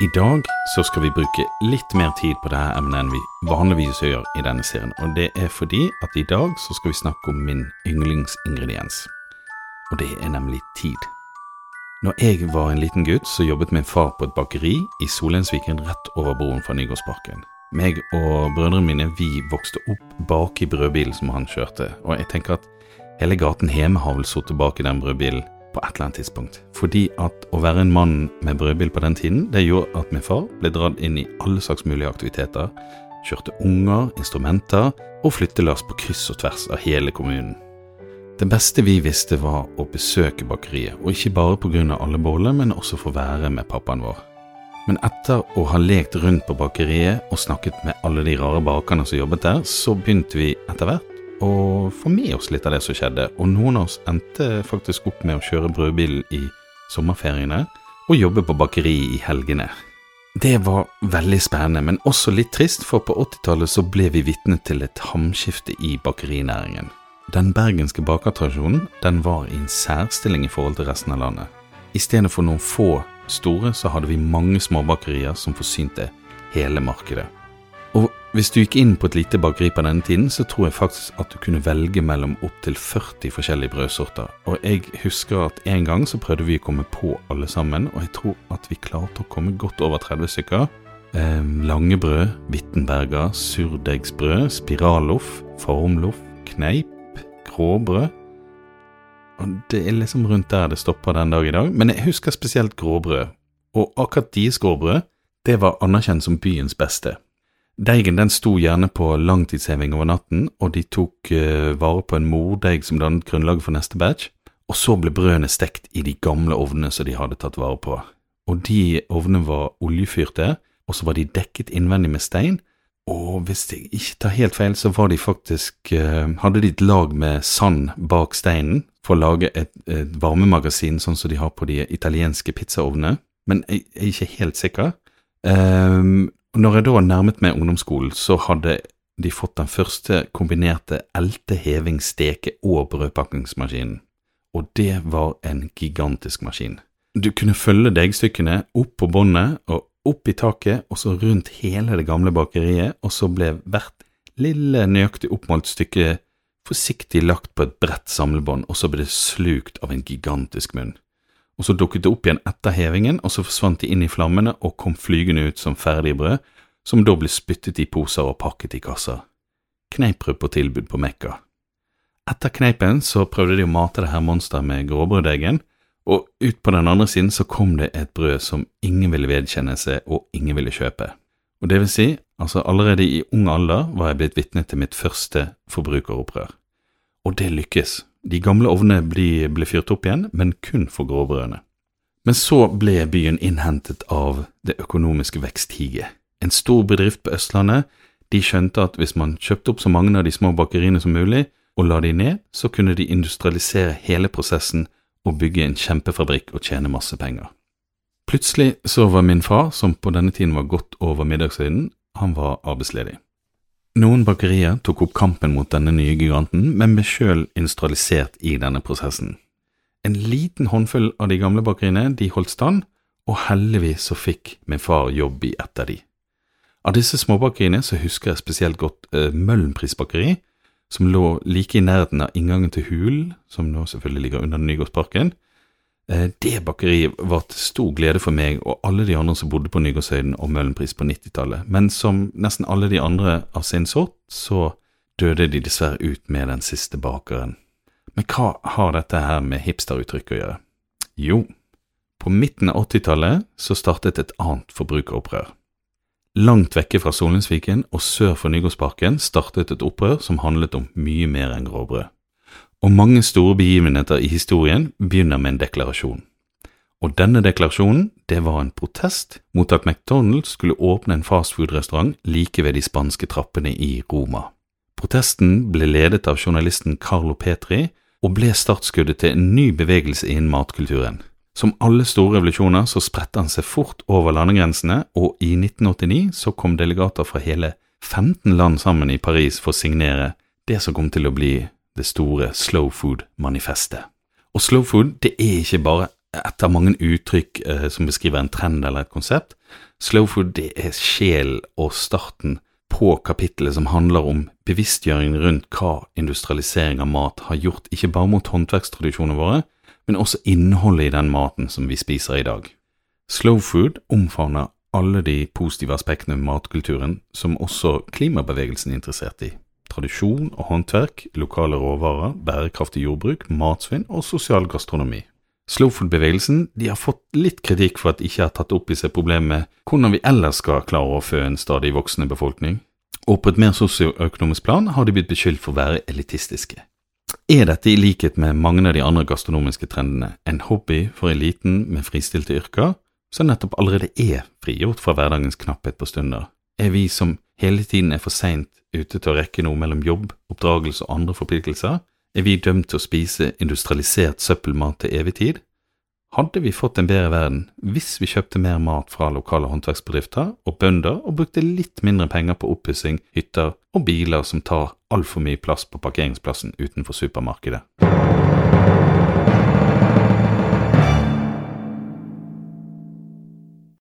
I dag så skal vi bruke litt mer tid på dette emnet enn vi vanligvis gjør i denne serien, og det er fordi at i dag så skal vi snakke om min yndlingsingrediens, og det er nemlig tid. Når jeg var en liten gutt, så jobbet min far på et bakeri i Solensviken rett over broen fra Nygårdsparken. Meg og brødrene mine vi vokste opp bak i brødbilen som han kjørte, og jeg tenker at hele gaten hjemme har vel sittet bak i den brødbilen på et eller annet tidspunkt. Fordi at å være en mann med brødbil på den tiden, det gjorde at min far ble dratt inn i alle slags mulige aktiviteter. Kjørte unger, instrumenter og flyttelass på kryss og tvers av hele kommunen. Det beste vi visste var å besøke bakeriet, og ikke bare av alle bollene, men også få være med pappaen vår. Men etter å ha lekt rundt på bakeriet og snakket med alle de rare bakerne som jobbet der, så begynte vi etter hvert å få med oss litt av det som skjedde, og noen av oss endte faktisk opp med å kjøre brødbil i sommerferiene og jobbe på bakeri i helgene. Det var veldig spennende, men også litt trist, for på 80-tallet så ble vi vitne til et hamskifte i bakerinæringen. Den bergenske bakertradisjonen den var i en særstilling i forhold til resten av landet. I stedet for noen få store, så hadde vi mange småbakerier som forsynte hele markedet. Og hvis du gikk inn på et lite bakeri på denne tiden, så tror jeg faktisk at du kunne velge mellom opptil 40 forskjellige brødsorter. Og jeg husker at en gang så prøvde vi å komme på alle sammen, og jeg tror at vi klarte å komme godt over 30 stykker. Eh, langebrød, Wittenberger, surdeigsbrød, spiralloff, formloff, kneip, gråbrød. Og det er liksom rundt der det stopper den dag i dag. Men jeg husker spesielt gråbrød. Og akkurat deres gråbrød, det var anerkjent som byens beste. Deigen den sto gjerne på langtidsheving over natten, og de tok uh, vare på en mordeig som dannet grunnlaget for neste batch, og så ble brødene stekt i de gamle ovnene som de hadde tatt vare på. Og de ovnene var oljefyrte, og så var de dekket innvendig med stein, og hvis jeg ikke tar helt feil, så var de faktisk uh, Hadde de et lag med sand bak steinen for å lage et, et varmemagasin, sånn som de har på de italienske pizzaovnene, men jeg, jeg er ikke helt sikker. Um, når jeg da nærmet meg ungdomsskolen, så hadde de fått den første kombinerte elte-, heving-, steke- og brødpakkingsmaskinen, og det var en gigantisk maskin. Du kunne følge deigstykkene opp på båndet og opp i taket, og så rundt hele det gamle bakeriet, og så ble hvert lille nøyaktig oppmålt stykke forsiktig lagt på et bredt samlebånd, og så ble det slukt av en gigantisk munn og så dukket det opp igjen etter hevingen, og så forsvant de inn i flammene og kom flygende ut som ferdig brød, som da ble spyttet i poser og pakket i kasser. Kneiprød på tilbud på Mekka. Etter kneipen så prøvde de å mate det her monsteret med gråbrøddeigen, og ut på den andre siden så kom det et brød som ingen ville vedkjenne seg og ingen ville kjøpe. Og det vil si, altså allerede i ung alder var jeg blitt vitne til mitt første forbrukeropprør. Og det lykkes, de gamle ovnene ble, ble fyrt opp igjen, men kun for gråbrødene. Men så ble byen innhentet av det økonomiske veksthiget. En stor bedrift på Østlandet de skjønte at hvis man kjøpte opp så mange av de små bakeriene som mulig, og la de ned, så kunne de industrialisere hele prosessen og bygge en kjempefabrikk og tjene masse penger. Plutselig så var min far, som på denne tiden var godt over middagshøyden, han var arbeidsledig. Noen bakerier tok opp kampen mot denne nye giganten, men ble sjøl industrialisert i denne prosessen. En liten håndfull av de gamle bakeriene de holdt stand, og heldigvis så fikk min far jobb i ett av de. Av disse småbakeriene så husker jeg spesielt godt eh, Møhlenpris bakeri, som lå like i nærheten av inngangen til Hulen, som nå selvfølgelig ligger under Nygårdsparken, det bakeriet var til stor glede for meg og alle de andre som bodde på Nygårdshøyden og Møhlenpris på 90-tallet, men som nesten alle de andre av sin sort, så døde de dessverre ut med den siste bakeren. Men hva har dette her med hipsteruttrykk å gjøre? Jo, på midten av 80-tallet så startet et annet forbrukeropprør. Langt vekke fra Solensviken og sør for Nygårdsparken startet et opprør som handlet om mye mer enn gråbrød og mange store begivenheter i historien begynner med en deklarasjon. Og denne deklarasjonen, det var en protest mot at McDonald's skulle åpne en fastfood-restaurant like ved de spanske trappene i Roma. Protesten ble ledet av journalisten Carlo Petri og ble startskuddet til en ny bevegelse innen matkulturen. Som alle store revolusjoner så spredte han seg fort over landegrensene, og i 1989 så kom delegater fra hele 15 land sammen i Paris for å signere det som kom til å bli det store Slow Food-manifestet. Og slow food det er ikke bare et av mange uttrykk eh, som beskriver en trend eller et konsept. Slow food det er sjelen og starten på kapittelet som handler om bevisstgjøring rundt hva industrialisering av mat har gjort, ikke bare mot håndverkstradisjonene våre, men også innholdet i den maten som vi spiser i dag. Slow food omfavner alle de positive aspektene med matkulturen som også klimabevegelsen er interessert i. Tradisjon og håndverk, lokale råvarer, bærekraftig jordbruk, matsvinn og sosial gastronomi. Slowfood-bevegelsen har fått litt kritikk for at de ikke har tatt opp i seg problemet med hvordan vi ellers skal klare å fø en stadig voksende befolkning, og på et mer sosioøkonomisk plan har de blitt beskyldt for å være elitistiske. Er dette i likhet med mange av de andre gastronomiske trendene en hobby for eliten med fristilte yrker, som nettopp allerede er frigjort fra hverdagens knapphet på stunder? Er vi som hele tiden er for seint ute til å rekke noe mellom jobb, oppdragelse og andre forpliktelser, er vi dømt til å spise industrialisert søppelmat til evig tid? Hadde vi fått en bedre verden hvis vi kjøpte mer mat fra lokale håndverksbedrifter og bønder og brukte litt mindre penger på oppussing, hytter og biler som tar altfor mye plass på parkeringsplassen utenfor supermarkedet?